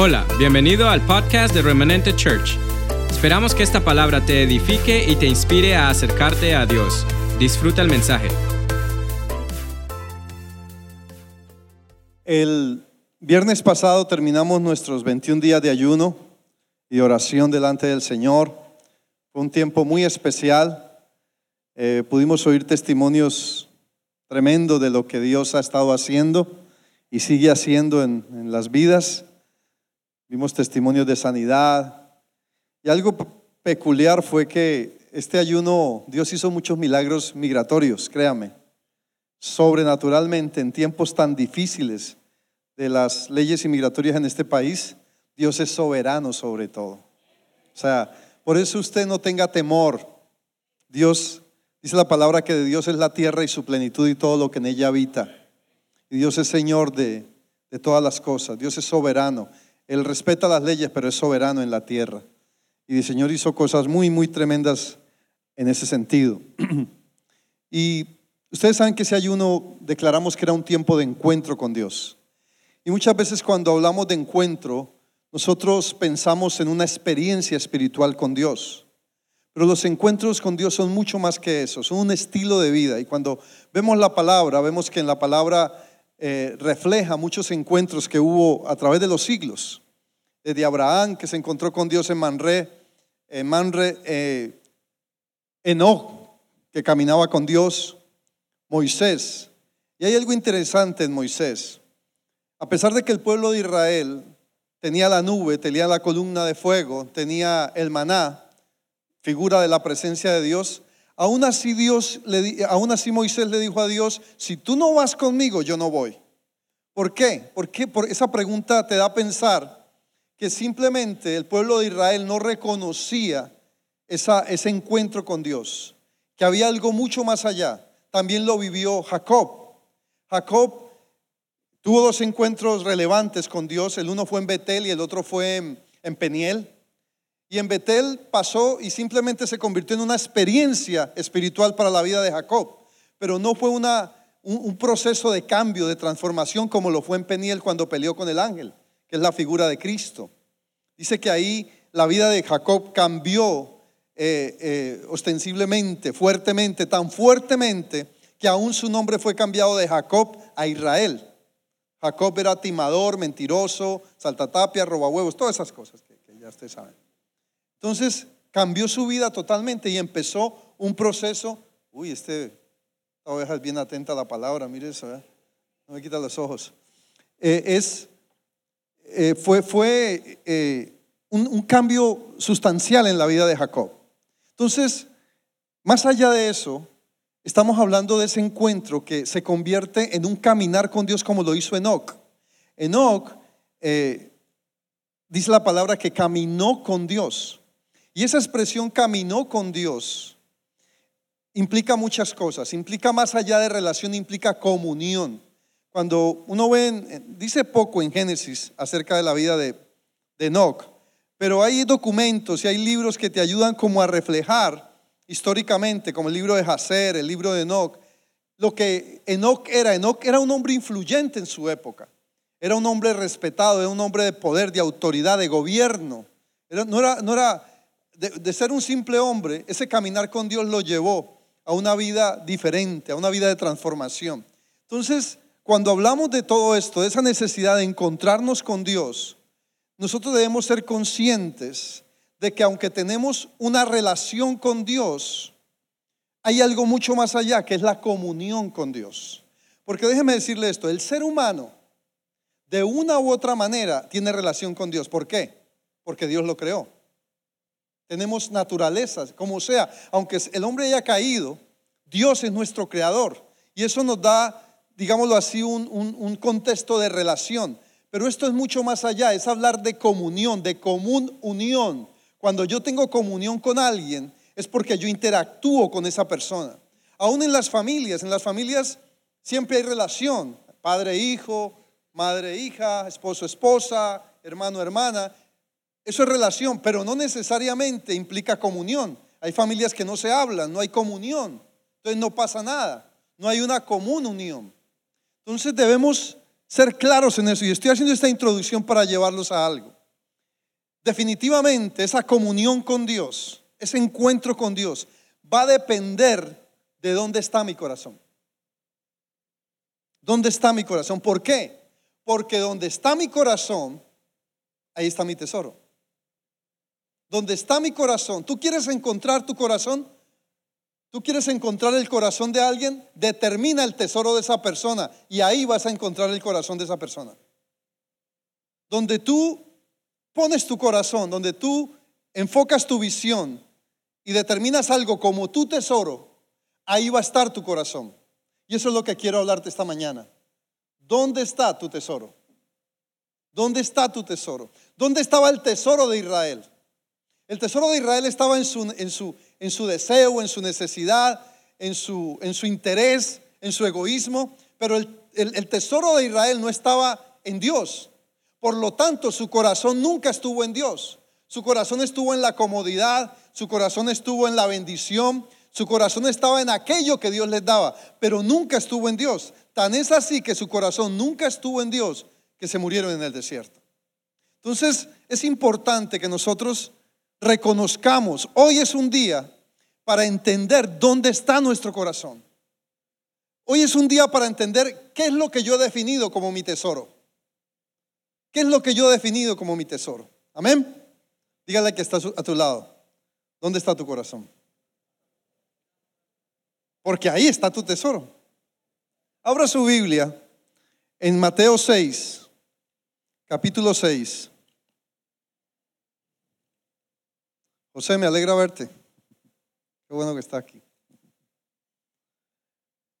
Hola, bienvenido al podcast de Remanente Church. Esperamos que esta palabra te edifique y te inspire a acercarte a Dios. Disfruta el mensaje. El viernes pasado terminamos nuestros 21 días de ayuno y oración delante del Señor. Fue un tiempo muy especial. Eh, pudimos oír testimonios tremendos de lo que Dios ha estado haciendo y sigue haciendo en, en las vidas. Vimos testimonios de sanidad. Y algo peculiar fue que este ayuno, Dios hizo muchos milagros migratorios, créame. Sobrenaturalmente, en tiempos tan difíciles de las leyes inmigratorias en este país, Dios es soberano sobre todo. O sea, por eso usted no tenga temor. Dios, dice la palabra que de Dios es la tierra y su plenitud y todo lo que en ella habita. Y Dios es Señor de, de todas las cosas. Dios es soberano. Él respeta las leyes, pero es soberano en la tierra. Y el Señor hizo cosas muy, muy tremendas en ese sentido. y ustedes saben que ese ayuno declaramos que era un tiempo de encuentro con Dios. Y muchas veces cuando hablamos de encuentro, nosotros pensamos en una experiencia espiritual con Dios. Pero los encuentros con Dios son mucho más que eso, son un estilo de vida. Y cuando vemos la palabra, vemos que en la palabra eh, refleja muchos encuentros que hubo a través de los siglos. Desde Abraham, que se encontró con Dios en Manre, en Manre, eh, Enoch, que caminaba con Dios, Moisés. Y hay algo interesante en Moisés. A pesar de que el pueblo de Israel tenía la nube, tenía la columna de fuego, tenía el maná, figura de la presencia de Dios, Aún así, Dios le, aún así Moisés le dijo a Dios, si tú no vas conmigo, yo no voy. ¿Por qué? Porque por esa pregunta te da a pensar que simplemente el pueblo de Israel no reconocía esa, ese encuentro con Dios, que había algo mucho más allá. También lo vivió Jacob. Jacob tuvo dos encuentros relevantes con Dios. El uno fue en Betel y el otro fue en, en Peniel. Y en Betel pasó y simplemente se convirtió en una experiencia espiritual para la vida de Jacob. Pero no fue una, un, proceso de cambio, de transformación como lo fue en Peniel cuando peleó con el ángel, que es la figura de Cristo. Dice que ahí la vida de Jacob cambió eh, eh, ostensiblemente, fuertemente, tan fuertemente que aún su nombre fue cambiado de Jacob a Israel. Jacob era timador, mentiroso, saltatapia, robahuevos, todas esas cosas que, que ya ustedes saben. Entonces cambió su vida totalmente y empezó un proceso. Uy, este, esta oveja es bien atenta a la palabra, mire eso, ¿eh? no me quita los ojos. Eh, es, eh, fue fue un, un cambio sustancial en la vida de Jacob. Entonces, más allá de eso, estamos hablando de ese encuentro que se convierte en un caminar con Dios como lo hizo Enoch. Enoch dice la palabra que caminó con Dios. Y esa expresión caminó con Dios implica muchas cosas, implica más allá de relación, implica comunión. Cuando uno ve, dice poco en Génesis acerca de la vida de, de Enoch, pero hay documentos y hay libros que te ayudan como a reflejar históricamente, como el libro de Hazer, el libro de Enoch, lo que Enoch era. Enoch era un hombre influyente en su época, era un hombre respetado, era un hombre de poder, de autoridad, de gobierno. no, era, no era de, ser un simple hombre, ese caminar con Dios lo llevó a una vida diferente, a una vida de transformación. Entonces, cuando hablamos de todo esto, de esa necesidad de encontrarnos con Dios, nosotros debemos ser conscientes de que aunque tenemos una relación con Dios, hay algo mucho más allá, que es la comunión con Dios. Porque déjeme decirle esto, el ser humano, de una u otra manera, tiene relación con Dios. ¿Por qué? Porque Dios lo creó tenemos naturalezas, como sea, aunque el hombre haya caído, Dios es nuestro creador. Y eso nos da, digámoslo así, un, contexto de relación. Pero esto es mucho más allá, es hablar de comunión, de común unión. Cuando yo tengo comunión con alguien, es porque yo interactúo con esa persona. Aún en las familias, en las familias siempre hay relación, padre-hijo, madre-hija, esposo-esposa, hermano-hermana, eso es relación, pero no necesariamente implica comunión. Hay familias que no se hablan, no hay comunión. Entonces no pasa nada. No hay una común unión. Entonces debemos ser claros en eso. Y estoy haciendo esta introducción para llevarlos a algo. Definitivamente esa comunión con Dios, ese encuentro con Dios, va a depender de dónde está mi corazón. ¿Dónde está mi corazón? ¿Por qué? Porque donde está mi corazón, ahí está mi tesoro. Donde está mi corazón, tú quieres encontrar tu corazón, tú quieres encontrar el corazón de alguien, determina el tesoro de esa persona y ahí vas a encontrar el corazón de esa persona. Donde tú pones tu corazón, donde tú enfocas tu visión y determinas algo como tu tesoro, ahí va a estar tu corazón. Y eso es lo que quiero hablarte esta mañana. ¿Dónde está tu tesoro? ¿Dónde está tu tesoro? ¿Dónde estaba el tesoro de Israel? El tesoro de Israel estaba en su, en su, en su deseo, en su necesidad, en su, en su interés, en su egoísmo, pero el, el tesoro de Israel no estaba en Dios. Por lo tanto, su corazón nunca estuvo en Dios. Su corazón estuvo en la comodidad, su corazón estuvo en la bendición, su corazón estaba en aquello que Dios les daba, pero nunca estuvo en Dios. Tan es así que su corazón nunca estuvo en Dios que se murieron en el desierto. Entonces es importante que nosotros reconozcamos, hoy es un día para entender dónde está nuestro corazón. Hoy es un día para entender qué es lo que yo he definido como mi tesoro. ¿Qué es lo que yo he definido como mi tesoro? Amén. Dígale que está a tu lado. ¿Dónde está tu corazón? porque ahí está tu tesoro. Abra su Biblia en Mateo 6, capítulo 6. José, me alegra verte. Qué bueno que está aquí.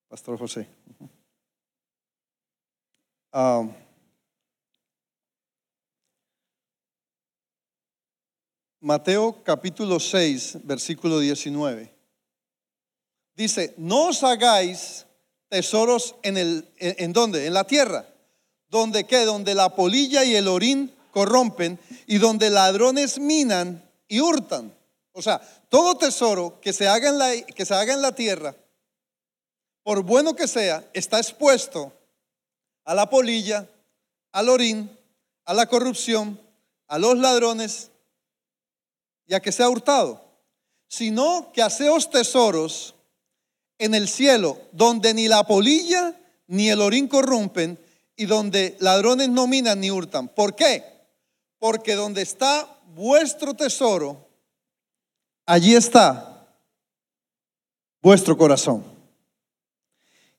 Pastor José. Ah, Mateo capítulo 6, versículo 19 dice, no os hagáis tesoros en el en, dónde? En la tierra. Donde qué? Donde la polilla y el orín corrompen y donde ladrones minan y hurtan. O sea, todo tesoro que se haga en la, que se haga en la tierra, por bueno que sea, está expuesto a la polilla, al orín, a la corrupción, a los ladrones y a que sea hurtado. Sino que haceos tesoros en el cielo, donde ni la polilla ni el orín corrompen y donde ladrones no minan ni hurtan. ¿Por qué? Porque donde está vuestro tesoro, allí está vuestro corazón.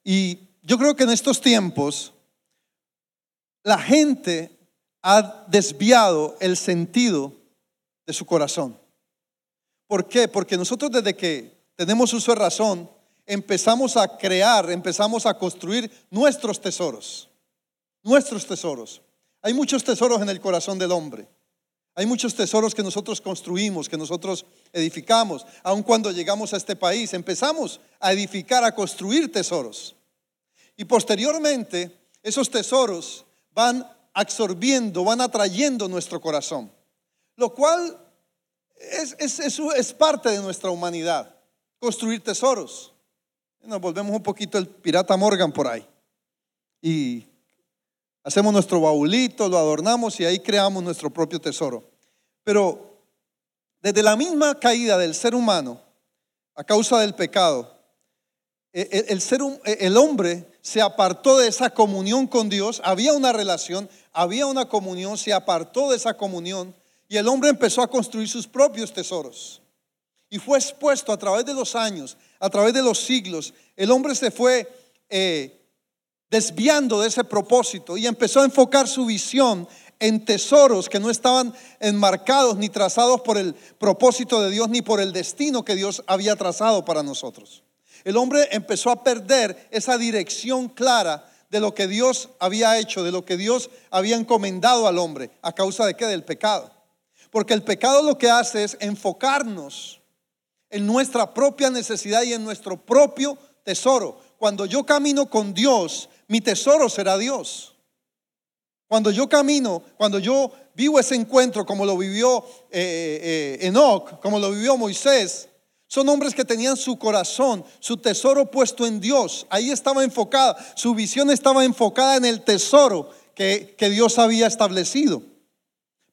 Y yo creo que en estos tiempos la gente ha desviado el sentido de su corazón. ¿Por qué? Porque nosotros desde que tenemos uso de razón, empezamos a crear, empezamos a construir nuestros tesoros. Nuestros tesoros. Hay muchos tesoros en el corazón del hombre. Hay muchos tesoros que nosotros construimos, que nosotros edificamos. Aun cuando llegamos a este país, empezamos a edificar, a construir tesoros. Y posteriormente, esos tesoros van absorbiendo, van atrayendo nuestro corazón. Lo cual es, es parte de nuestra humanidad, construir tesoros. Nos volvemos un poquito el pirata Morgan por ahí. Y hacemos nuestro baulito, lo adornamos y ahí creamos nuestro propio tesoro. Pero desde la misma caída del ser humano, a causa del pecado, e, e, el, ser, e, el hombre se apartó de esa comunión con Dios, había una relación, había una comunión, se apartó de esa comunión y el hombre empezó a construir sus propios tesoros. Y fue expuesto a través de los años, a través de los siglos. El hombre se fue eh, desviando de ese propósito y empezó a enfocar su visión en tesoros que no estaban enmarcados ni trazados por el propósito de Dios ni por el destino que Dios había trazado para nosotros. El hombre empezó a perder esa dirección clara de lo que Dios había hecho, de lo que Dios había encomendado al hombre, a causa de qué? Del pecado. Porque el pecado lo que hace es enfocarnos en nuestra propia necesidad y en nuestro propio tesoro. Cuando yo camino con Dios, mi tesoro será Dios. Cuando yo camino, cuando yo vivo ese encuentro como lo vivió eh, eh, Enoch, como lo vivió Moisés, Son hombres que tenían su corazón, su tesoro puesto en Dios. Ahí estaba enfocada, su visión estaba enfocada en el tesoro que, Dios había establecido.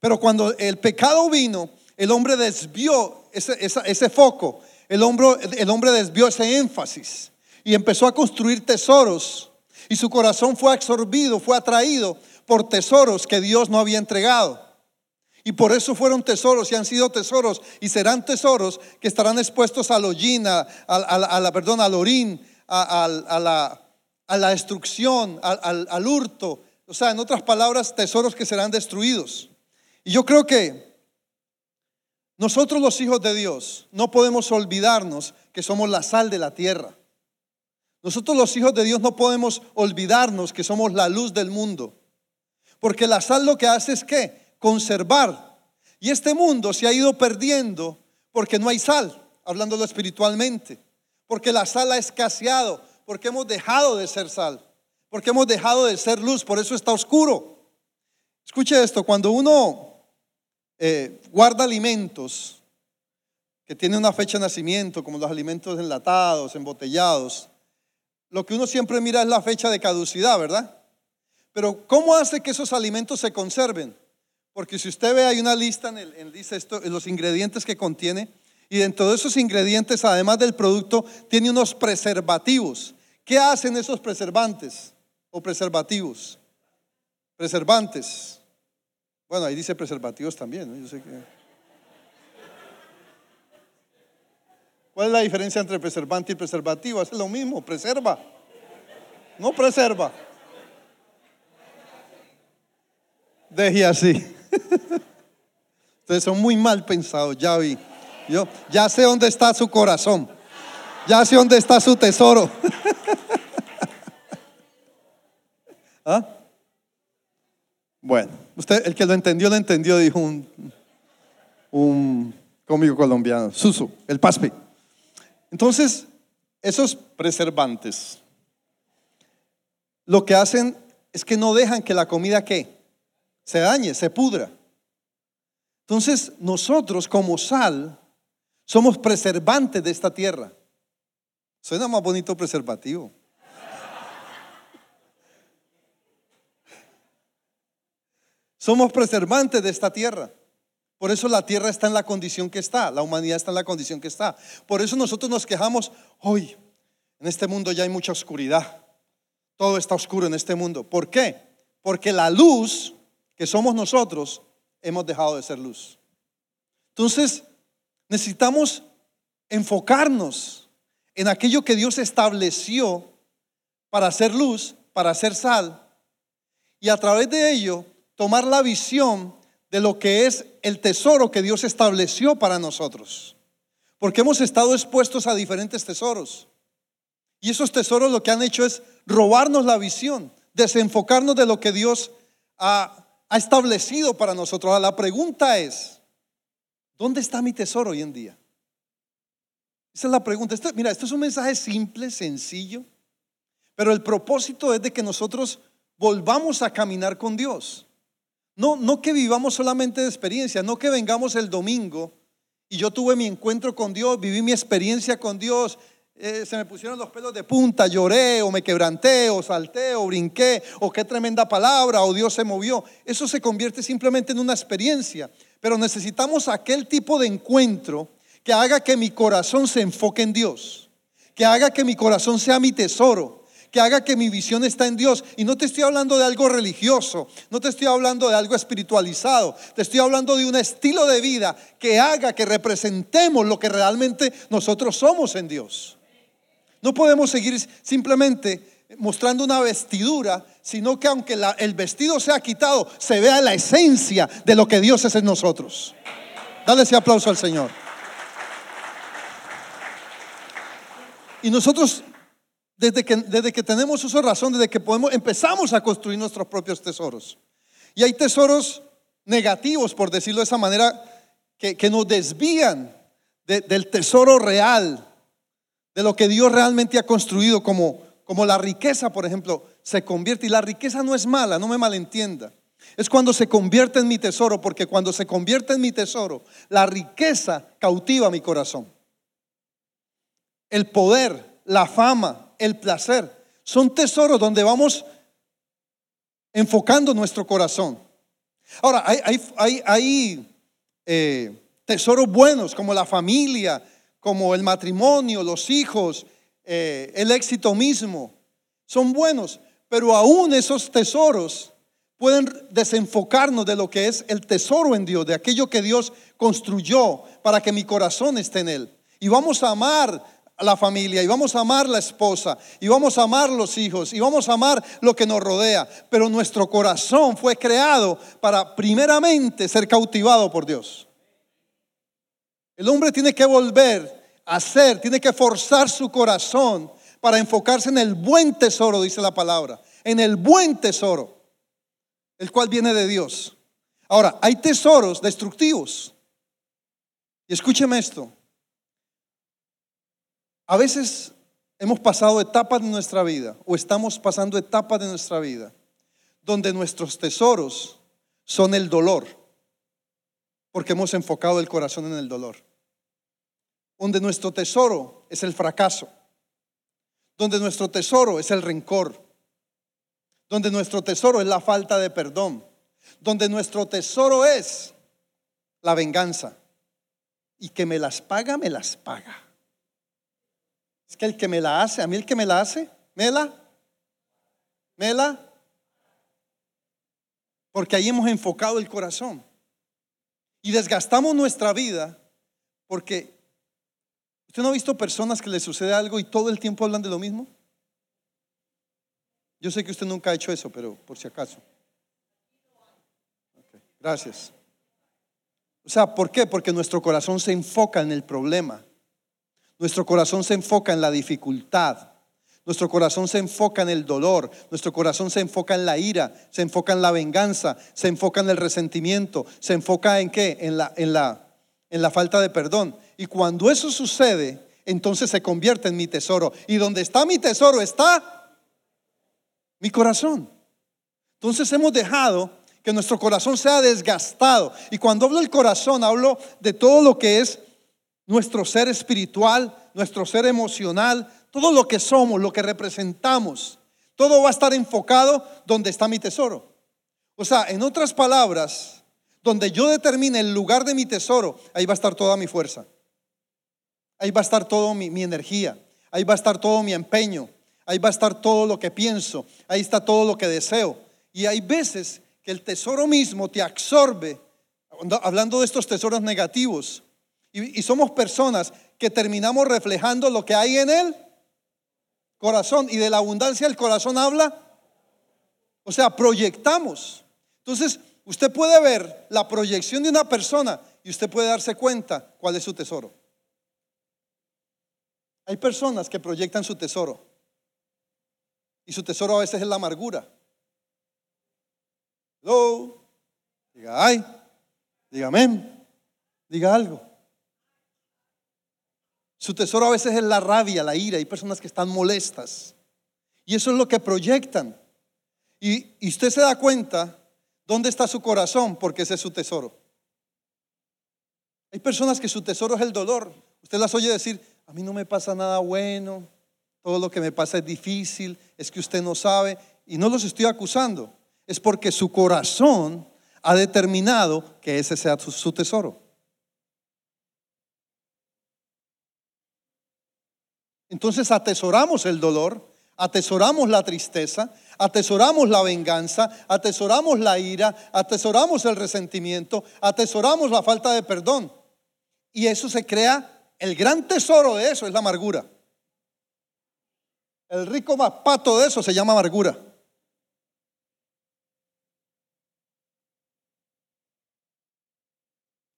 Pero cuando el pecado vino, el hombre desvió ese, ese foco, el hombre, el hombre desvió ese énfasis y empezó a construir tesoros. Y su corazón fue absorbido, fue atraído por tesoros que Dios no había entregado. Y por eso fueron tesoros y han sido tesoros y serán tesoros que estarán expuestos al hollín, a, la, perdón, al orín, a, la, a la destrucción, al, hurto. O sea, en otras palabras, tesoros que serán destruidos. Y yo creo que nosotros los hijos de Dios no podemos olvidarnos que somos la sal de la tierra. Nosotros los hijos de Dios no podemos olvidarnos que somos la luz del mundo. Porque la sal lo que hace es que conservar. Y este mundo se ha ido perdiendo porque no hay sal, hablándolo espiritualmente. Porque la sal ha escaseado, porque hemos dejado de ser sal, porque hemos dejado de ser luz, por eso está oscuro. Escuche esto, cuando uno eh, guarda alimentos que tienen una fecha de nacimiento, como los alimentos enlatados, embotellados, lo que uno siempre mira es la fecha de caducidad, ¿verdad? Pero ¿cómo hace que esos alimentos se conserven? Porque si usted ve, hay una lista en, el, dice esto, los ingredientes que contiene, y dentro de esos ingredientes, además del producto, tiene unos preservativos. ¿Qué hacen esos preservantes o preservativos? Preservantes. Bueno, ahí dice preservativos también, Yo sé que... ¿Cuál es la diferencia entre preservante y preservativo? Es lo mismo, preserva. No preserva. Deje así. Ustedes son muy mal pensados, ya vi. Yo ya sé dónde está su corazón. Ya sé dónde está su tesoro. ¿Ah? Bueno, usted, el que lo entendió, lo entendió, dijo un, un cómico colombiano, Suso, el paspe. Entonces, esos preservantes lo que hacen es que no dejan que la comida que se dañe, se pudra. Entonces, nosotros como sal somos preservantes de esta tierra. Suena más bonito preservativo. Somos preservantes de esta tierra. Por eso la tierra está en la condición que está, la humanidad está en la condición que está. Por eso nosotros nos quejamos, hoy en este mundo ya hay mucha oscuridad. Todo está oscuro en este mundo. ¿Por qué? Porque la luz que somos nosotros, hemos dejado de ser luz. Entonces, necesitamos enfocarnos en aquello que Dios estableció para hacer luz, para hacer sal, y a través de ello tomar la visión de lo que es el tesoro que Dios estableció para nosotros. Porque hemos estado expuestos a diferentes tesoros. Y esos tesoros lo que han hecho es robarnos la visión, desenfocarnos de lo que Dios ha ha establecido para nosotros. La pregunta es, ¿dónde está mi tesoro hoy en día? Esa es la pregunta. mira, esto es un mensaje simple, sencillo, pero el propósito es de que nosotros volvamos a caminar con Dios. No, no que vivamos solamente de experiencia, no que vengamos el domingo y yo tuve mi encuentro con Dios, viví mi experiencia con Dios, eh, se me pusieron los pelos de punta, lloré o me quebranté o salté o brinqué o qué tremenda palabra o Dios se movió. Eso se convierte simplemente en una experiencia. Pero necesitamos aquel tipo de encuentro que haga que mi corazón se enfoque en Dios, que haga que mi corazón sea mi tesoro, que haga que mi visión está en Dios. Y no te estoy hablando de algo religioso, no te estoy hablando de algo espiritualizado, te estoy hablando de un estilo de vida que haga que representemos lo que realmente nosotros somos en Dios. No podemos seguir simplemente mostrando una vestidura, sino que aunque el vestido sea quitado, se vea la esencia de lo que Dios es en nosotros. Dale ese aplauso al Señor. Y nosotros, desde que, desde que tenemos uso razón, desde que podemos, empezamos a construir nuestros propios tesoros. Y hay tesoros negativos, por decirlo de esa manera, que, nos desvían del tesoro real de lo que Dios realmente ha construido como, como la riqueza, por ejemplo, se convierte. Y la riqueza no es mala, no me malentienda. Es cuando se convierte en mi tesoro, porque cuando se convierte en mi tesoro, la riqueza cautiva mi corazón. el poder, la fama, el placer. Son tesoros donde vamos enfocando nuestro corazón. Ahora, hay, eh, tesoros buenos como la familia, como el matrimonio, los hijos, eh, el éxito mismo. Son buenos, pero aún esos tesoros pueden desenfocarnos de lo que es el tesoro en Dios, de aquello que Dios construyó para que mi corazón esté en Él. Y vamos a amar a la familia, y vamos a amar la esposa, y vamos a amar los hijos, y vamos a amar lo que nos rodea. Pero nuestro corazón fue creado para primeramente ser cautivado por Dios. El hombre tiene que volver a ser, tiene que forzar su corazón para enfocarse en el buen tesoro, dice la palabra, en el buen tesoro el cual viene de Dios. Ahora, hay tesoros destructivos. Y escúcheme esto. A veces hemos pasado etapas de nuestra vida o estamos pasando etapas de nuestra vida donde nuestros tesoros son el dolor, porque hemos enfocado el corazón en el dolor. Donde nuestro tesoro es el fracaso, donde nuestro tesoro es el rencor, donde nuestro tesoro es la falta de perdón, donde nuestro tesoro es la venganza. Y que me las paga, me las paga. Es que el que me la hace, a mí el que me la hace, me la, me la. Porque ahí hemos enfocado el corazón. Y desgastamos nuestra vida porque ¿usted no ha visto personas que le sucede algo y todo el tiempo hablan de lo mismo? Yo sé que usted nunca ha hecho eso, pero por si acaso. gracias. O sea, ¿por qué? Porque nuestro corazón se enfoca en el problema. Nuestro corazón se enfoca en la dificultad. Nuestro corazón se enfoca en el dolor. Nuestro corazón se enfoca en la ira. Se enfoca en la venganza. Se enfoca en el resentimiento. Se enfoca en qué? En la, en la, en la falta de perdón. Y cuando eso sucede, entonces se convierte en mi tesoro. Y donde está mi tesoro está mi corazón. Entonces hemos dejado que nuestro corazón sea desgastado. Y cuando hablo del corazón, hablo de todo lo que es nuestro ser espiritual, nuestro ser emocional, todo lo que somos, lo que representamos. Todo va a estar enfocado donde está mi tesoro. O sea, en otras palabras, donde yo determine el lugar de mi tesoro, ahí va a estar toda mi fuerza. Ahí va a estar toda mi, energía. Ahí va a estar todo mi empeño. Ahí va a estar todo lo que pienso, ahí está todo lo que deseo. Y hay veces que el tesoro mismo te absorbe, hablando de estos tesoros negativos. Y, somos personas que terminamos reflejando lo que hay en el corazón. Y de la abundancia del corazón habla. O sea, proyectamos. Entonces, usted puede ver la proyección de una persona y usted puede darse cuenta cuál es su tesoro. Hay personas que proyectan su tesoro. Y su tesoro a veces es la amargura. Hello. Diga ay. Diga amén. Diga algo. Su tesoro a veces es la rabia, la ira. Hay personas que están molestas. Y eso es lo que proyectan. Y, y usted se da cuenta dónde está su corazón, porque ese es su tesoro. Hay personas que su tesoro es el dolor. Usted las oye decir, a mí no me pasa nada bueno, todo lo que me pasa es difícil, es que usted no sabe, y no los estoy acusando, es porque su corazón ha determinado que ese sea su, tesoro. Entonces atesoramos el dolor, atesoramos la tristeza, atesoramos la venganza, atesoramos la ira, atesoramos el resentimiento, atesoramos la falta de perdón. Y eso se crea, el gran tesoro de eso es la amargura. El rico más pato de eso se llama amargura.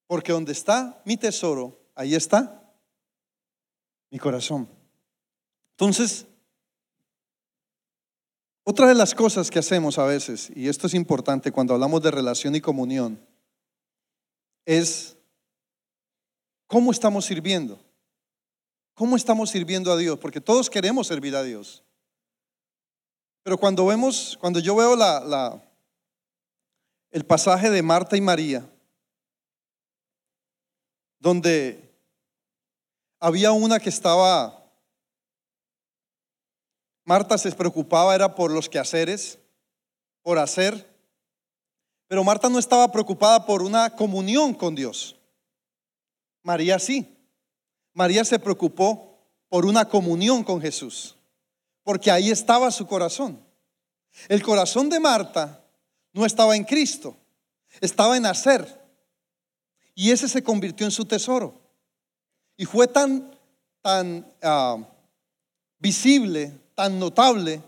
Porque donde está mi tesoro, ahí está mi corazón. Entonces, otra de las cosas que hacemos a veces, y esto es importante cuando hablamos de relación y comunión, es cómo estamos sirviendo. ¿Cómo estamos sirviendo a Dios? Porque todos queremos servir a Dios. Pero cuando vemos, cuando yo veo la, el pasaje de Marta y María, donde había una que estaba Marta se preocupaba era por los quehaceres, por hacer, pero Marta no estaba preocupada por una comunión con Dios. María sí. María se preocupó por una comunión con Jesús, porque ahí estaba su corazón. El corazón de Marta no estaba en Cristo, estaba en hacer. Y ese se convirtió en su tesoro. Y fue tan, tan ah, visible, tan notable,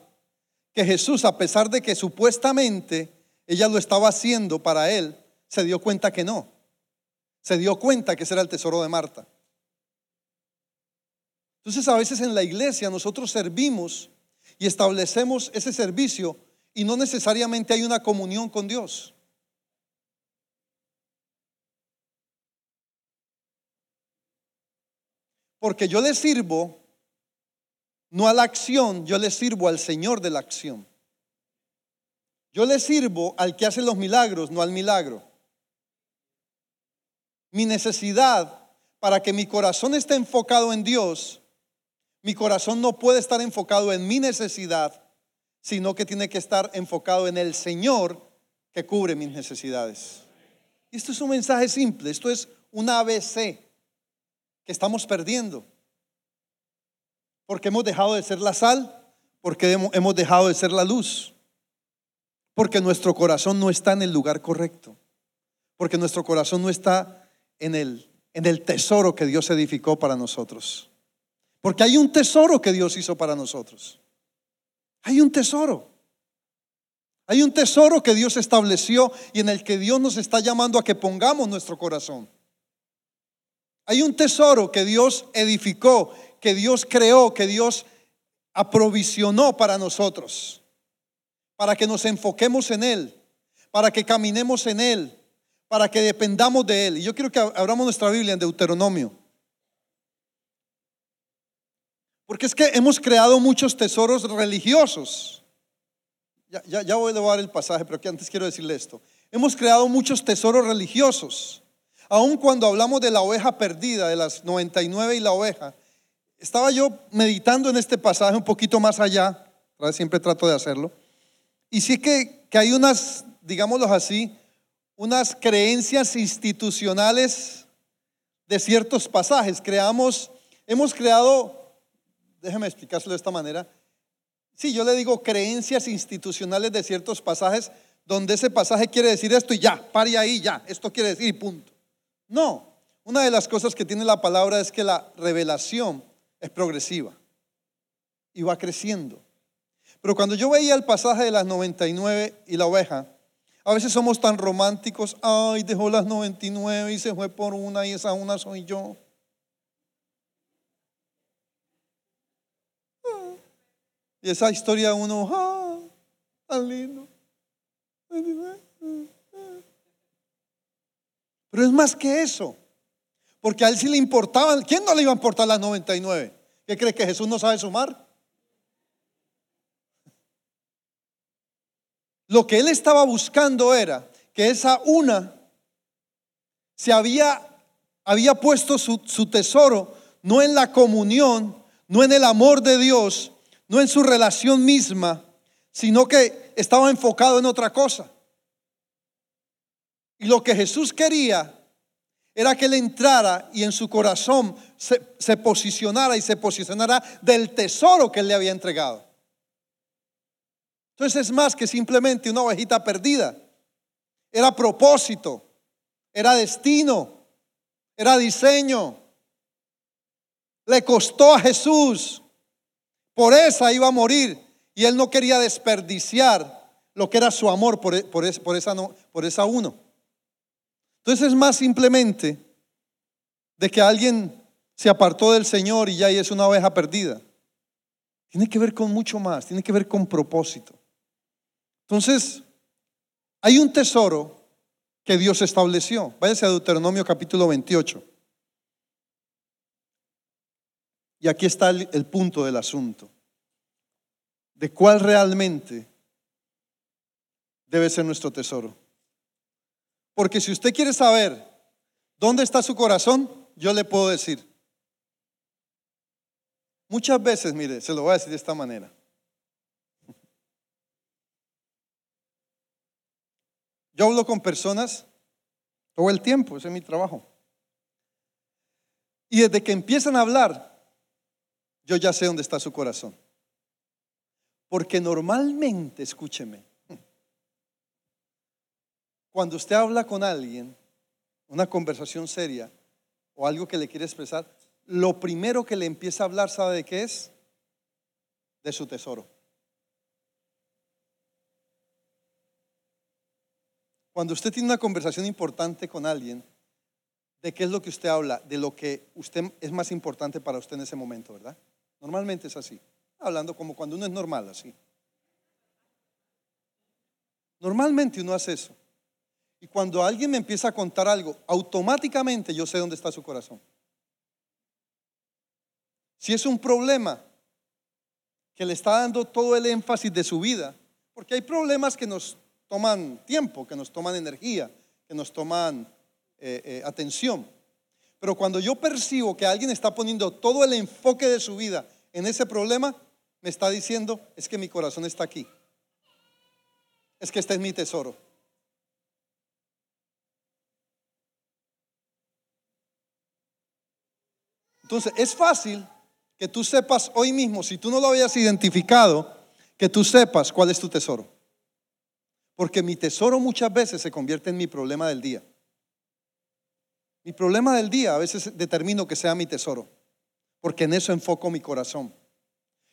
que Jesús, a pesar de que supuestamente ella lo estaba haciendo para él, se dio cuenta que no. Se dio cuenta que ese era el tesoro de Marta. Entonces a veces en la iglesia nosotros servimos y establecemos ese servicio y no necesariamente hay una comunión con Dios. Porque yo le sirvo no a la acción, yo le sirvo al Señor de la acción. Yo le sirvo al que hace los milagros, no al milagro. Mi necesidad para que mi corazón esté enfocado en Dios, mi corazón no puede estar enfocado en mi necesidad, sino que tiene que estar enfocado en el Señor que cubre mis necesidades. Y esto es un mensaje simple, esto es un ABC que estamos perdiendo. Porque hemos dejado de ser la sal, porque hemos dejado de ser la luz, porque nuestro corazón no está en el lugar correcto, porque nuestro corazón no está en el, en el tesoro que Dios edificó para nosotros. Porque hay un tesoro que Dios hizo para nosotros. Hay un tesoro. Hay un tesoro que Dios estableció y en el que Dios nos está llamando a que pongamos nuestro corazón. Hay un tesoro que Dios edificó, que Dios creó, que Dios aprovisionó para nosotros, para que nos enfoquemos en Él, para que caminemos en Él, para que dependamos de Él. Y yo quiero que abramos nuestra Biblia en Deuteronomio. Porque es que hemos creado muchos tesoros religiosos. Ya, ya, voy a dar el pasaje, pero que antes quiero decirle esto. Hemos creado muchos tesoros religiosos. Aun cuando hablamos de la oveja perdida, de las 99 y la oveja, estaba yo meditando en este pasaje un poquito más allá, siempre trato de hacerlo, y sí que, que hay unas, digámoslo así, unas creencias institucionales de ciertos pasajes. Creamos, hemos creado déjeme explicárselo de esta manera. Sí, yo le digo creencias institucionales de ciertos pasajes donde ese pasaje quiere decir esto y ya, pare ahí, ya, esto quiere decir y punto. No, una de las cosas que tiene la palabra es que la revelación es progresiva y va creciendo. Pero cuando yo veía el pasaje de las 99 y la oveja, a veces somos tan románticos, ay, dejó las 99 y se fue por una y esa una soy yo. Y esa historia uno, ¡ah! Tan lindo. Pero es más que eso. Porque a él sí le importaba. ¿Quién no le iba a importar las 99? ¿Qué cree que Jesús no sabe sumar? Lo que él estaba buscando era que esa una se había, había puesto su, su tesoro no en la comunión, no en el amor de Dios, no en su relación misma, sino que estaba enfocado en otra cosa. Y lo que Jesús quería era que él entrara y en su corazón se, posicionara y se posicionara del tesoro que él le había entregado. Entonces es más que simplemente una ovejita perdida. Era propósito, era destino, era diseño. Le costó a Jesús por esa iba a morir y él no quería desperdiciar lo que era su amor por, e, por, esa, por esa uno. Entonces es más simplemente de que alguien se apartó del Señor y ya es una oveja perdida. Tiene que ver con mucho más, tiene que ver con propósito. Entonces, hay un tesoro que Dios estableció. Váyase a Deuteronomio capítulo 28. Y aquí está el, punto del asunto. De cuál realmente debe ser nuestro tesoro. Porque si usted quiere saber dónde está su corazón, yo le puedo decir. Muchas veces, mire, se lo voy a decir de esta manera. Yo hablo con personas todo el tiempo, ese es mi trabajo. Y desde que empiezan a hablar, yo ya sé dónde está su corazón. Porque normalmente, escúcheme, cuando usted habla con alguien, una conversación seria o algo que le quiere expresar, lo primero que le empieza a hablar, ¿sabe de qué es? De su tesoro. Cuando usted tiene una conversación importante con alguien, ¿de qué es lo que usted habla? De lo que usted es más importante para usted en ese momento, ¿verdad? Normalmente es así. Hablando como cuando uno es normal, así. Normalmente uno hace eso. Y cuando alguien me empieza a contar algo, automáticamente yo sé dónde está su corazón. Si es un problema que le está dando todo el énfasis de su vida, porque hay problemas que nos toman tiempo, que nos toman energía, que nos toman eh, eh, atención. Pero cuando yo percibo que alguien está poniendo todo el enfoque de su vida en ese problema, me está diciendo, es que mi corazón está aquí. Es que este es mi tesoro. Entonces, es fácil que tú sepas hoy mismo, si tú no lo habías identificado, que tú sepas cuál es tu tesoro. Porque mi tesoro muchas veces se convierte en mi problema del día. Mi problema del día a veces determino que sea mi tesoro, porque en eso enfoco mi corazón.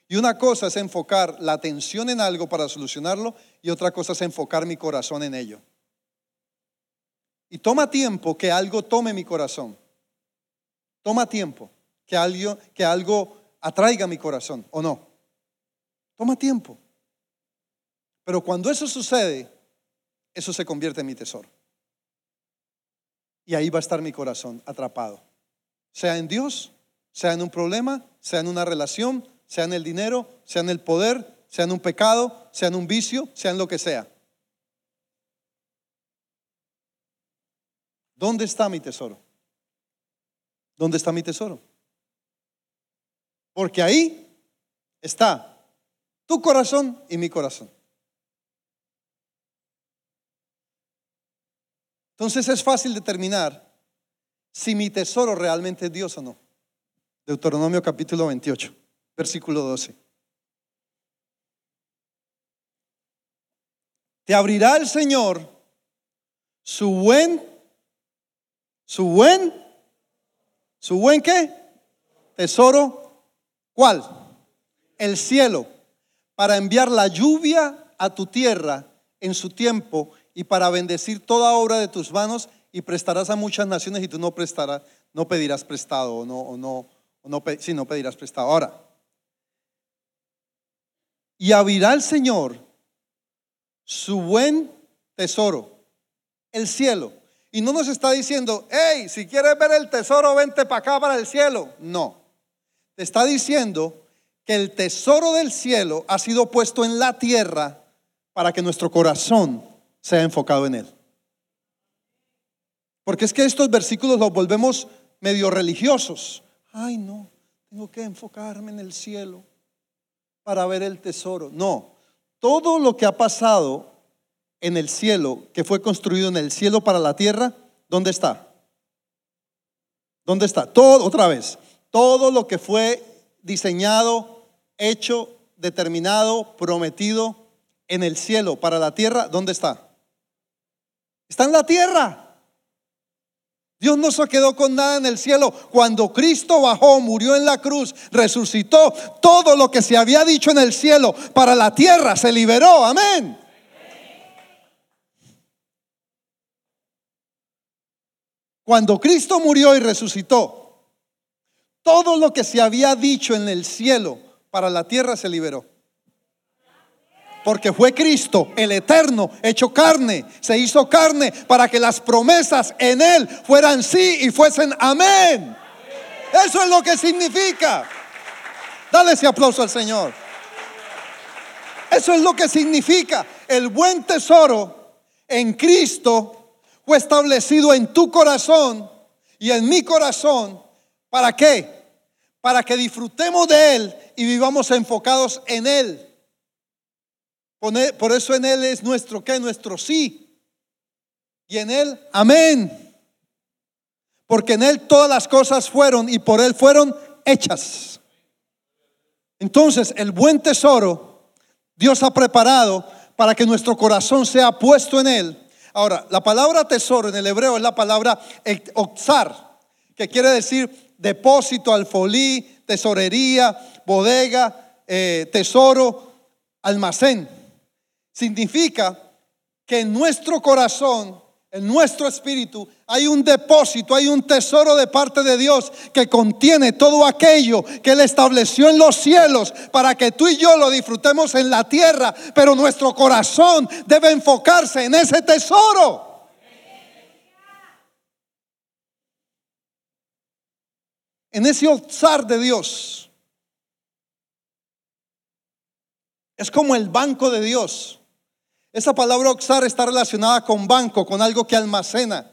Y una cosa es enfocar la atención en algo para solucionarlo y otra cosa es enfocar mi corazón en ello. Y toma tiempo que algo tome mi corazón. Toma tiempo que algo, que algo atraiga mi corazón, ¿o no? Toma tiempo. Pero cuando eso sucede, eso se convierte en mi tesoro. Y ahí va a estar mi corazón atrapado. Sea en Dios, sea en un problema, sea en una relación, sea en el dinero, sea en el poder, sea en un pecado, sea en un vicio, sea en lo que sea. ¿Dónde está mi tesoro? ¿Dónde está mi tesoro? Porque ahí está tu corazón y mi corazón. Entonces es fácil determinar si mi tesoro realmente es Dios o no. Deuteronomio capítulo 28, versículo 12. Te abrirá el Señor su buen, su buen, su buen qué? Tesoro ¿Cuál? El cielo, para enviar la lluvia a tu tierra en su tiempo y para bendecir toda obra de tus manos y prestarás a muchas naciones y tú no prestarás, no pedirás prestado o no, no, no, no pedirás prestado. Ahora, y abrirá el Señor su buen tesoro, el cielo. Y no nos está diciendo, hey, si quieres ver el tesoro, vente para acá, para el cielo. No te está diciendo que el tesoro del cielo ha sido puesto en la tierra para que nuestro corazón sea enfocado en él. Porque es que estos versículos los volvemos medio religiosos. Ay, no, tengo que enfocarme en el cielo para ver el tesoro. No, todo lo que ha pasado en el cielo, que fue construido en el cielo para la tierra, ¿dónde está? ¿Dónde está? Todo, otra vez, todo lo que fue diseñado, hecho, determinado, prometido en el cielo para la tierra, ¿dónde está? Está en la tierra. Dios no se quedó con nada en el cielo. Cuando Cristo bajó, murió en la cruz, resucitó, todo lo que se había dicho en el cielo para la tierra se liberó. Amén. Cuando Cristo murió y resucitó, todo lo que se había dicho en el cielo para la tierra se liberó. Porque fue Cristo, el eterno, hecho carne, se hizo carne para que las promesas en Él fueran sí y fuesen amén. Eso es lo que significa. Dale ese aplauso al Señor. Eso es lo que significa. El buen tesoro en Cristo fue establecido en tu corazón y en mi corazón. ¿Para qué? para que disfrutemos de Él y vivamos enfocados en Él. Por eso en Él es nuestro qué, nuestro sí. y en Él, amén. Porque en Él todas las cosas fueron y por Él fueron hechas. Entonces, el buen tesoro Dios ha preparado para que nuestro corazón sea puesto en Él. Ahora, la palabra tesoro en el hebreo es la palabra oxar, que quiere decir depósito, alfolí, tesorería, bodega, eh, tesoro, almacén. Significa que en nuestro corazón, en nuestro espíritu, hay un depósito, hay un tesoro de parte de Dios que contiene todo aquello que Él estableció en los cielos para que tú y yo lo disfrutemos en la tierra, pero nuestro corazón debe enfocarse en ese tesoro. En ese alzar de Dios. Es como el banco de Dios. Esa palabra oxar está relacionada con banco, con algo que almacena,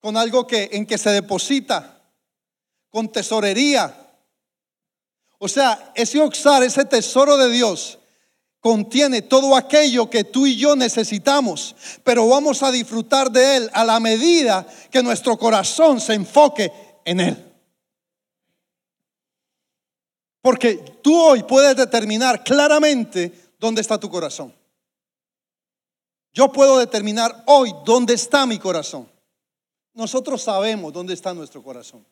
con algo que en que se deposita, con tesorería. O sea, ese oxar, ese tesoro de Dios, contiene todo aquello que tú y yo necesitamos, pero vamos a disfrutar de él a la medida que nuestro corazón se enfoque en él. Porque tú hoy puedes determinar claramente dónde está tu corazón. Yo puedo determinar hoy dónde está mi corazón. Nosotros sabemos dónde está nuestro corazón.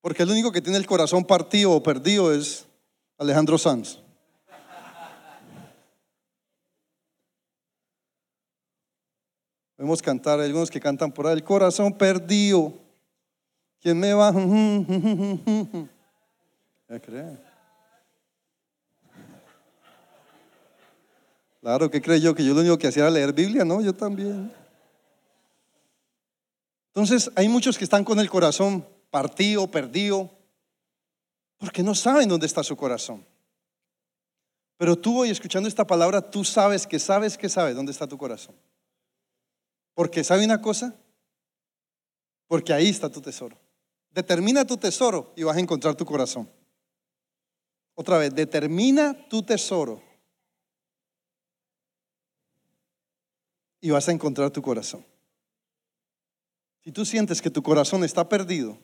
Porque el único que tiene el corazón partido o perdido es Alejandro Sanz. Vemos cantar, hay algunos que cantan por ahí, el corazón perdido. ¿Quién me va? Claro, ¿qué cree yo? Que yo lo único que hacía era leer Biblia, ¿no? Yo también. Entonces, hay muchos que están con el corazón partido, perdido, porque no saben dónde está su corazón. Pero tú hoy escuchando esta palabra, tú sabes que sabes que sabes dónde está tu corazón. Porque ¿sabe una cosa? Porque ahí está tu tesoro. Determina tu tesoro y vas a encontrar tu corazón. Otra vez, determina tu tesoro y vas a encontrar tu corazón. Si tú sientes que tu corazón está perdido,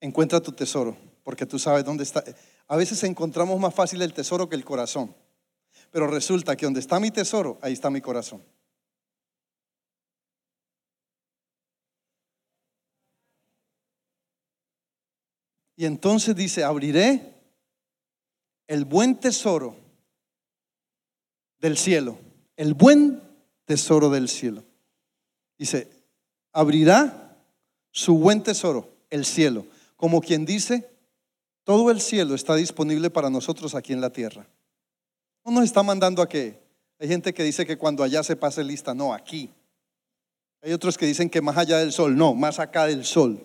encuentra tu tesoro, porque tú sabes dónde está. A veces encontramos más fácil el tesoro que el corazón, pero resulta que donde está mi tesoro, ahí está mi corazón. Y entonces dice, abriré el buen tesoro del cielo, el buen tesoro del cielo. Dice, abrirá su buen tesoro, el cielo, como quien dice, todo el cielo está disponible para nosotros aquí en la tierra. No nos está mandando a que, hay gente que dice que cuando allá se pase lista, no, aquí. Hay otros que dicen que más allá del sol, no, más acá del sol.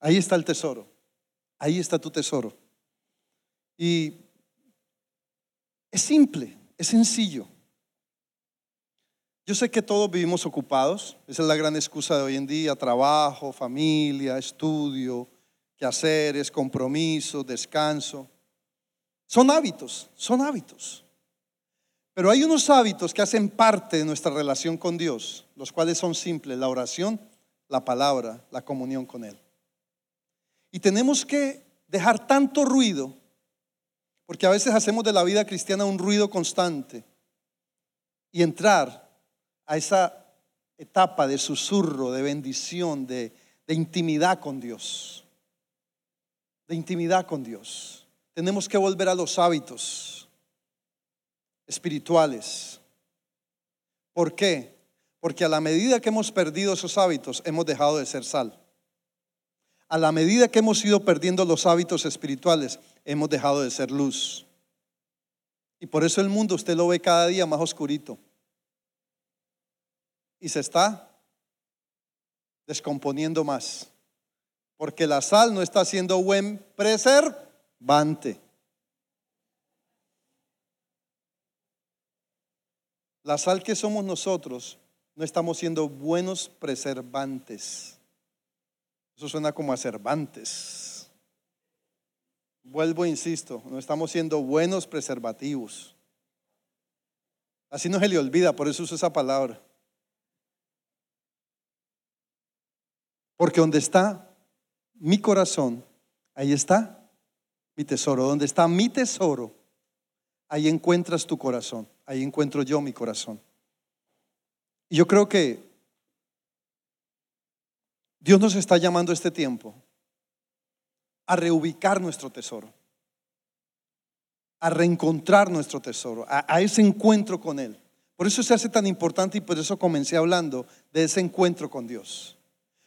Ahí está el tesoro. Ahí está tu tesoro. Y es simple, es sencillo. Yo sé que todos vivimos ocupados, esa es la gran excusa de hoy en día, trabajo, familia, estudio, quehaceres, compromiso, descanso. Son hábitos, son hábitos. Pero hay unos hábitos que hacen parte de nuestra relación con Dios, los cuales son simples, la oración, la palabra, la comunión con Él. Y tenemos que dejar tanto ruido, porque a veces hacemos de la vida cristiana un ruido constante, y entrar a esa etapa de susurro, de bendición, de, intimidad con Dios. De intimidad con Dios. Tenemos que volver a los hábitos espirituales. ¿Por qué? Porque a la medida que hemos perdido esos hábitos, hemos dejado de ser sal a la medida que hemos ido perdiendo los hábitos espirituales, hemos dejado de ser luz. Y por eso el mundo usted lo ve cada día más oscurito. Y se está descomponiendo más. Porque la sal no está siendo buen preservante. La sal que somos nosotros no estamos siendo buenos preservantes. Eso suena como a Cervantes. vuelvo e insisto, no estamos siendo buenos preservativos. Así no se le olvida, por eso uso esa palabra. Porque donde está mi corazón, ahí está mi tesoro. Donde está mi tesoro, ahí encuentras tu corazón. Ahí encuentro yo mi corazón. Y yo creo que Dios nos está llamando este tiempo a reubicar nuestro tesoro, a reencontrar nuestro tesoro, a, a, ese encuentro con Él. Por eso se hace tan importante y por eso comencé hablando de ese encuentro con Dios.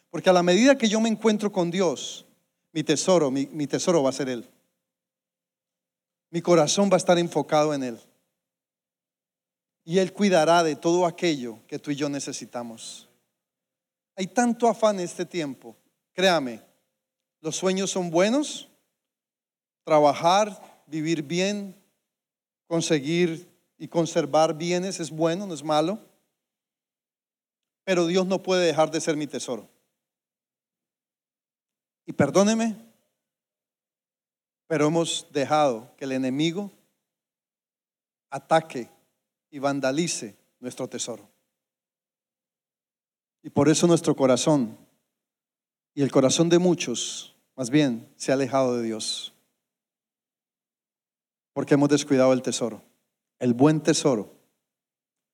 Porque a la medida que yo me encuentro con Dios, mi tesoro, mi, tesoro va a ser Él. Mi corazón va a estar enfocado en Él. Y Él cuidará de todo aquello que tú y yo necesitamos. Hay tanto afán en este tiempo. Créame, los sueños son buenos. Trabajar, vivir bien, conseguir y conservar bienes es bueno, no es malo. Pero Dios no puede dejar de ser mi tesoro. Y perdóneme, pero hemos dejado que el enemigo ataque y vandalice nuestro tesoro. Y por eso nuestro corazón y el corazón de muchos, más bien, se ha alejado de Dios. Porque hemos descuidado el tesoro, el buen tesoro,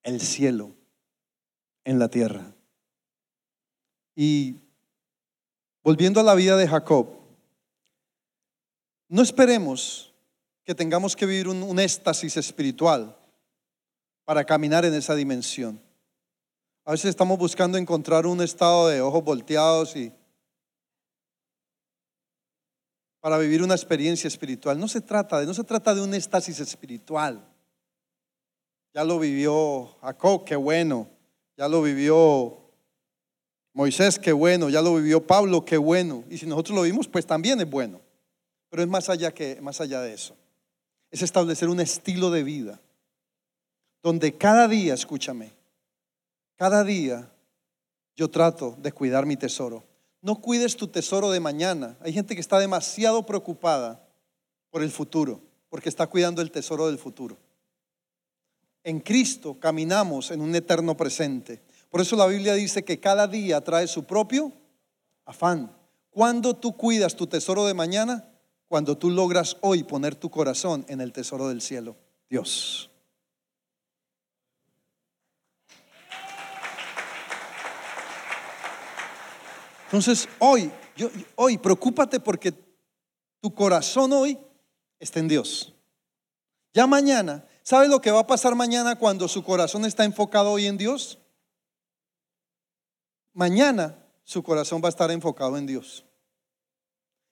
el cielo en la tierra. Y Volviendo a la vida de Jacob, no esperemos que tengamos que vivir un, éxtasis espiritual para caminar en esa dimensión. A veces estamos buscando encontrar un estado de ojos volteados y para vivir una experiencia espiritual. No se trata de, no se trata de un éxtasis espiritual. Ya lo vivió Jacob, qué bueno. Ya lo vivió Moisés, qué bueno, ya lo vivió Pablo, qué bueno. Y si nosotros lo vimos, pues también es bueno. Pero es más allá, que, más allá de eso. Es establecer un estilo de vida donde cada día, escúchame, cada día yo trato de cuidar mi tesoro. No cuides tu tesoro de mañana. Hay gente que está demasiado preocupada por el futuro, porque está cuidando el tesoro del futuro. En Cristo caminamos en un eterno presente. Por eso la Biblia dice que cada día trae su propio afán. Cuando tú cuidas tu tesoro de mañana? Cuando tú logras hoy poner tu corazón en el tesoro del cielo, Dios. Entonces, hoy, hoy, preocúpate porque tu corazón hoy está en Dios. Ya mañana, ¿sabes lo que va a pasar mañana cuando su corazón está enfocado hoy en Dios? Mañana su corazón va a estar enfocado en Dios.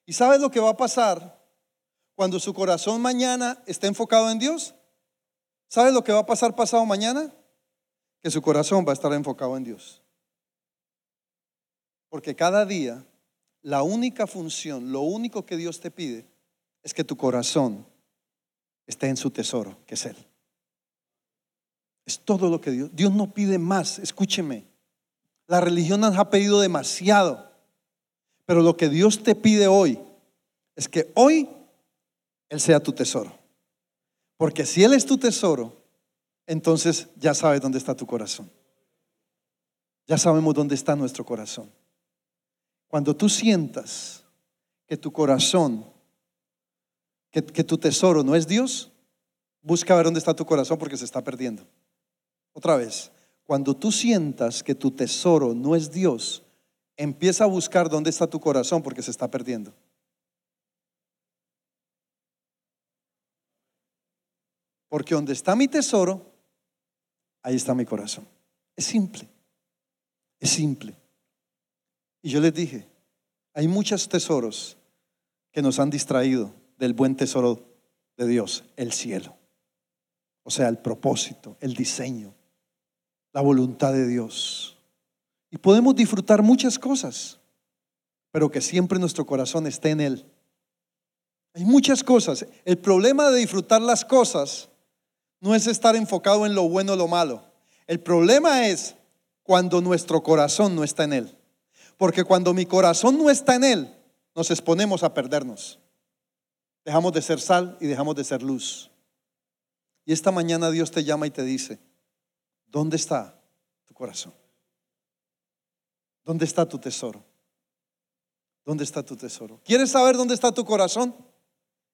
¿Y sabes lo que va a pasar cuando su corazón mañana está enfocado en Dios? ¿Sabes lo que va a pasar pasado mañana? Que su corazón va a estar enfocado en Dios. Porque cada día la única función, lo único que Dios te pide es que tu corazón esté en su tesoro, que es Él. Es todo lo que Dios, Dios no pide más, escúcheme. La religión nos ha pedido demasiado. Pero lo que Dios te pide hoy es que hoy Él sea tu tesoro. Porque si Él es tu tesoro, entonces ya sabes dónde está tu corazón. Ya sabemos dónde está nuestro corazón. Cuando tú sientas que tu corazón, que, que tu tesoro no es Dios, busca ver dónde está tu corazón porque se está perdiendo. Otra vez, cuando tú sientas que tu tesoro no es Dios, empieza a buscar dónde está tu corazón porque se está perdiendo. Porque donde está mi tesoro, ahí está mi corazón. Es simple. Es simple. Y yo les dije, hay muchos tesoros que nos han distraído del buen tesoro de Dios, el cielo. O sea, el propósito, el diseño, la voluntad de Dios. Y podemos disfrutar muchas cosas, pero que siempre nuestro corazón esté en Él. Hay muchas cosas. El problema de disfrutar las cosas no es estar enfocado en lo bueno o lo malo. El problema es cuando nuestro corazón no está en Él. Porque cuando mi corazón no está en Él, nos exponemos a perdernos. Dejamos de ser sal y dejamos de ser luz. Y esta mañana Dios te llama y te dice, ¿dónde está tu corazón? ¿Dónde está tu tesoro? ¿Dónde está tu tesoro? ¿Quieres saber dónde está tu corazón?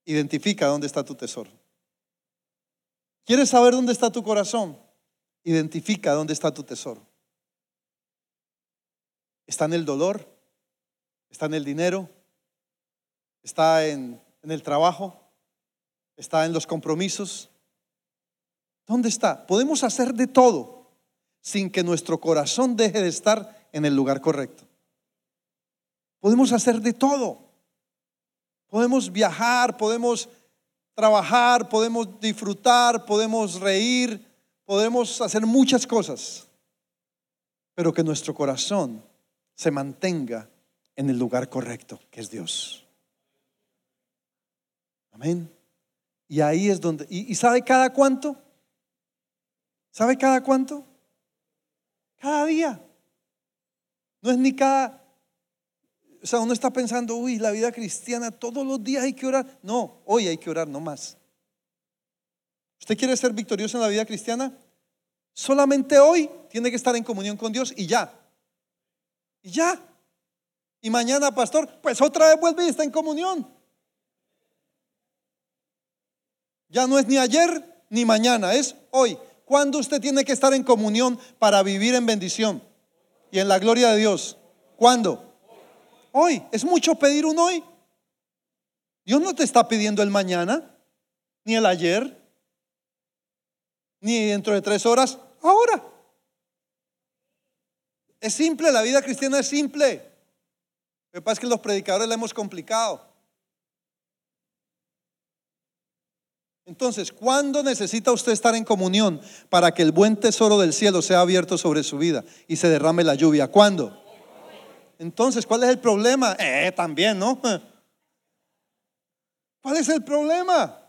Identifica dónde está tu tesoro. ¿Quieres saber dónde está tu corazón? Identifica dónde está tu tesoro. ¿Está en el dolor? ¿Está en el dinero? ¿Está en, en el trabajo? ¿Está en los compromisos? ¿Dónde está? Podemos hacer de todo sin que nuestro corazón deje de estar en el lugar correcto. Podemos hacer de todo. Podemos viajar, podemos trabajar, podemos disfrutar, podemos reír, podemos hacer muchas cosas, pero que nuestro corazón se mantenga en el lugar correcto, que es Dios. Amén. Y ahí es donde, ¿y, sabe cada cuánto? ¿Sabe cada cuánto? Cada día. No es ni cada o sea, uno está pensando, uy, la vida cristiana, todos los días hay que orar. No, hoy hay que orar, no más. ¿Usted quiere ser victorioso en la vida cristiana? Solamente hoy tiene que estar en comunión con Dios y ya. Y ya. Y mañana, pastor, pues otra vez vuelve y está en comunión. Ya no es ni ayer ni mañana, es hoy. ¿Cuándo usted tiene que estar en comunión para vivir en bendición y en la gloria de Dios? ¿Cuándo? Hoy. Es mucho pedir un hoy. Dios no te está pidiendo el mañana, ni el ayer, ni dentro de tres horas, ahora. Es simple, la vida cristiana es simple. Lo que pasa es que los predicadores la hemos complicado. Entonces, ¿cuándo necesita usted estar en comunión para que el buen tesoro del cielo sea abierto sobre su vida y se derrame la lluvia? ¿Cuándo? Entonces, ¿cuál es el problema? Eh, también, ¿no? ¿Cuál es el problema?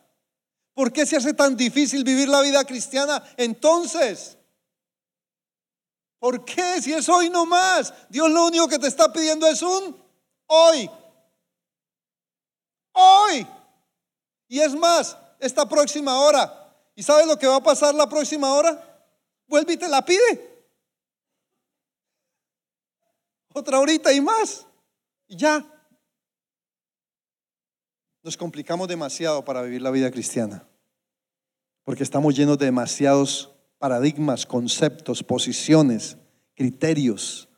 ¿Por qué se hace tan difícil vivir la vida cristiana entonces? ¿Por qué? Si es hoy nomás. Dios lo único que te está pidiendo es un hoy. Hoy. Y es más, esta próxima hora. ¿Y sabes lo que va a pasar la próxima hora? Vuelve y te la pide otra horita y más. Y ya. Nos complicamos demasiado para vivir la vida cristiana. Porque estamos llenos de demasiados paradigmas, conceptos, posiciones, criterios.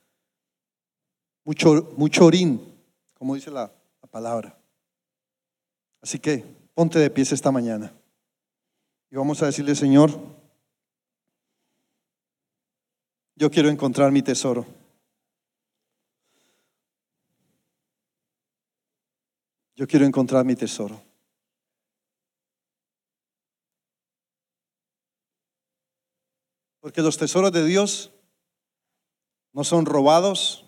Mucho, mucho orín, como dice la, la palabra. Así que ponte de pies esta mañana. Y vamos a decirle, Señor, yo quiero encontrar mi tesoro. Yo quiero encontrar mi tesoro. Porque los tesoros de Dios no son robados,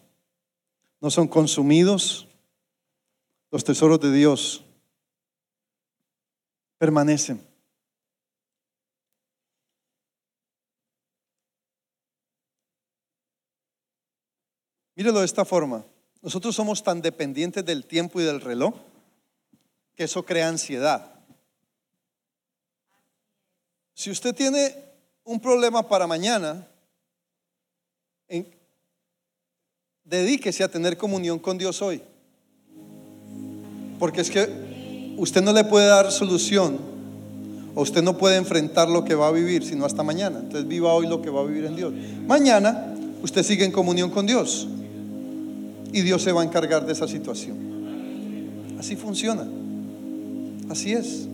no son consumidos. Los tesoros de Dios permanecen. Mírelo de esta forma. Nosotros somos tan dependientes del tiempo y del reloj que eso crea ansiedad. Si usted tiene un problema para mañana, dedíquese a tener comunión con Dios hoy. Porque es que usted no le puede dar solución o usted no puede enfrentar lo que va a vivir sino hasta mañana. Entonces viva hoy lo que va a vivir en Dios. Mañana usted sigue en comunión con Dios y Dios se va a encargar de esa situación. Así funciona. Así es.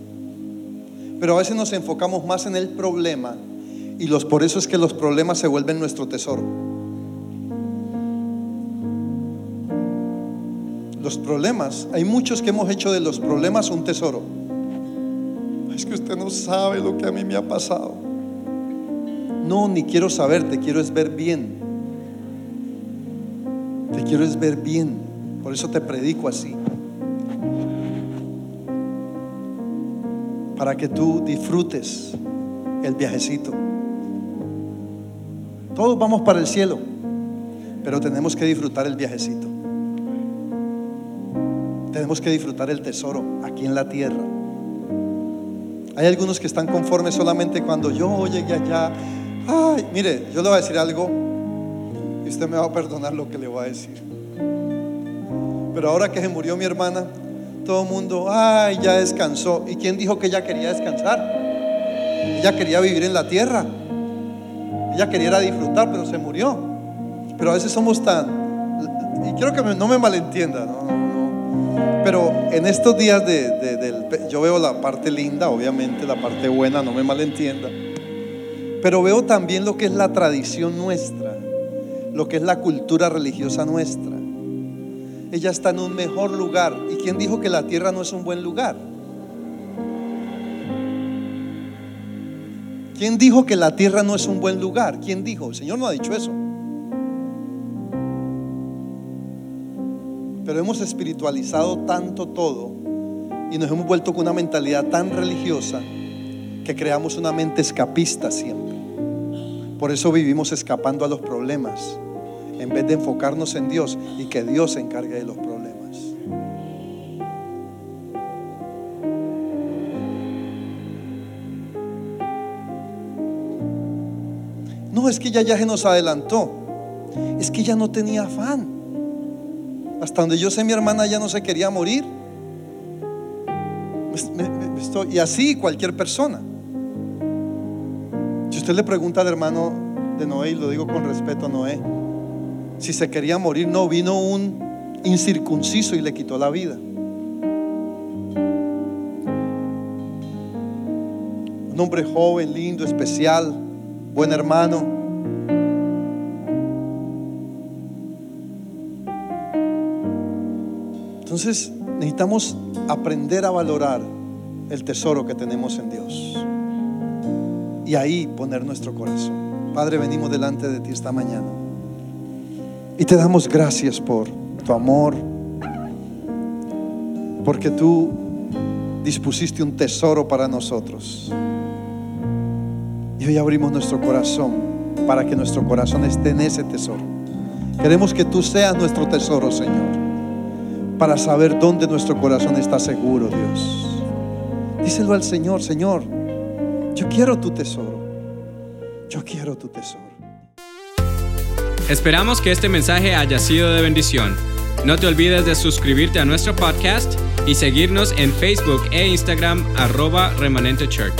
Pero a veces nos enfocamos más en el problema y los, por eso es que los problemas se vuelven nuestro tesoro. Los problemas, hay muchos que hemos hecho de los problemas un tesoro. Es que usted no sabe lo que a mí me ha pasado. No, ni quiero saber, te quiero es ver bien. Te quiero es ver bien. Por eso te predico así. para que tú disfrutes el viajecito. Todos vamos para el cielo, pero tenemos que disfrutar el viajecito. Tenemos que disfrutar el tesoro aquí en la tierra. Hay algunos que están conformes solamente cuando yo llegue allá. Ay, mire, yo le voy a decir algo y usted me va a perdonar lo que le voy a decir. Pero ahora que se murió mi hermana, todo el mundo, ay, ya descansó. ¿Y quién dijo que ella quería descansar? Ella quería vivir en la tierra. Ella quería disfrutar, pero se murió. Pero a veces somos tan... Y quiero que no me malentienda, pero en estos días de. Yo veo la parte linda, obviamente, la parte buena, no me malentienda. Pero veo también lo que es la tradición nuestra, lo que es la cultura religiosa nuestra. Ella está en un mejor lugar. ¿Y quién dijo que la tierra no es un buen lugar? ¿Quién dijo que la tierra no es un buen lugar? ¿Quién dijo? El Señor no ha dicho eso. Pero hemos espiritualizado tanto todo y nos hemos vuelto con una mentalidad tan religiosa que creamos una mente escapista siempre. Por eso vivimos escapando a los problemas en vez de enfocarnos en Dios y que Dios se encargue de los problemas. No, es que ella ya se nos adelantó. Es que ella no tenía afán. Hasta donde yo sé, mi hermana ya no se quería morir. Y así cualquier persona. Si usted le pregunta al hermano de Noé, y lo digo con respeto a Noé, si se quería morir, no, vino un incircunciso y le quitó la vida. Un hombre joven, lindo, especial, buen hermano. Entonces necesitamos aprender a valorar el tesoro que tenemos en Dios. Y ahí poner nuestro corazón. Padre, venimos delante de ti esta mañana. Y te damos gracias por tu amor. Porque tú dispusiste un tesoro para nosotros. Y hoy abrimos nuestro corazón para que nuestro corazón esté en ese tesoro. Queremos que tú seas nuestro tesoro, Señor. Para saber dónde nuestro corazón está seguro, Dios. Díselo al Señor, Señor, yo quiero tu tesoro. Yo quiero tu tesoro. Esperamos que este mensaje haya sido de bendición. No te olvides de suscribirte a nuestro podcast y seguirnos en Facebook e Instagram arroba remanente church.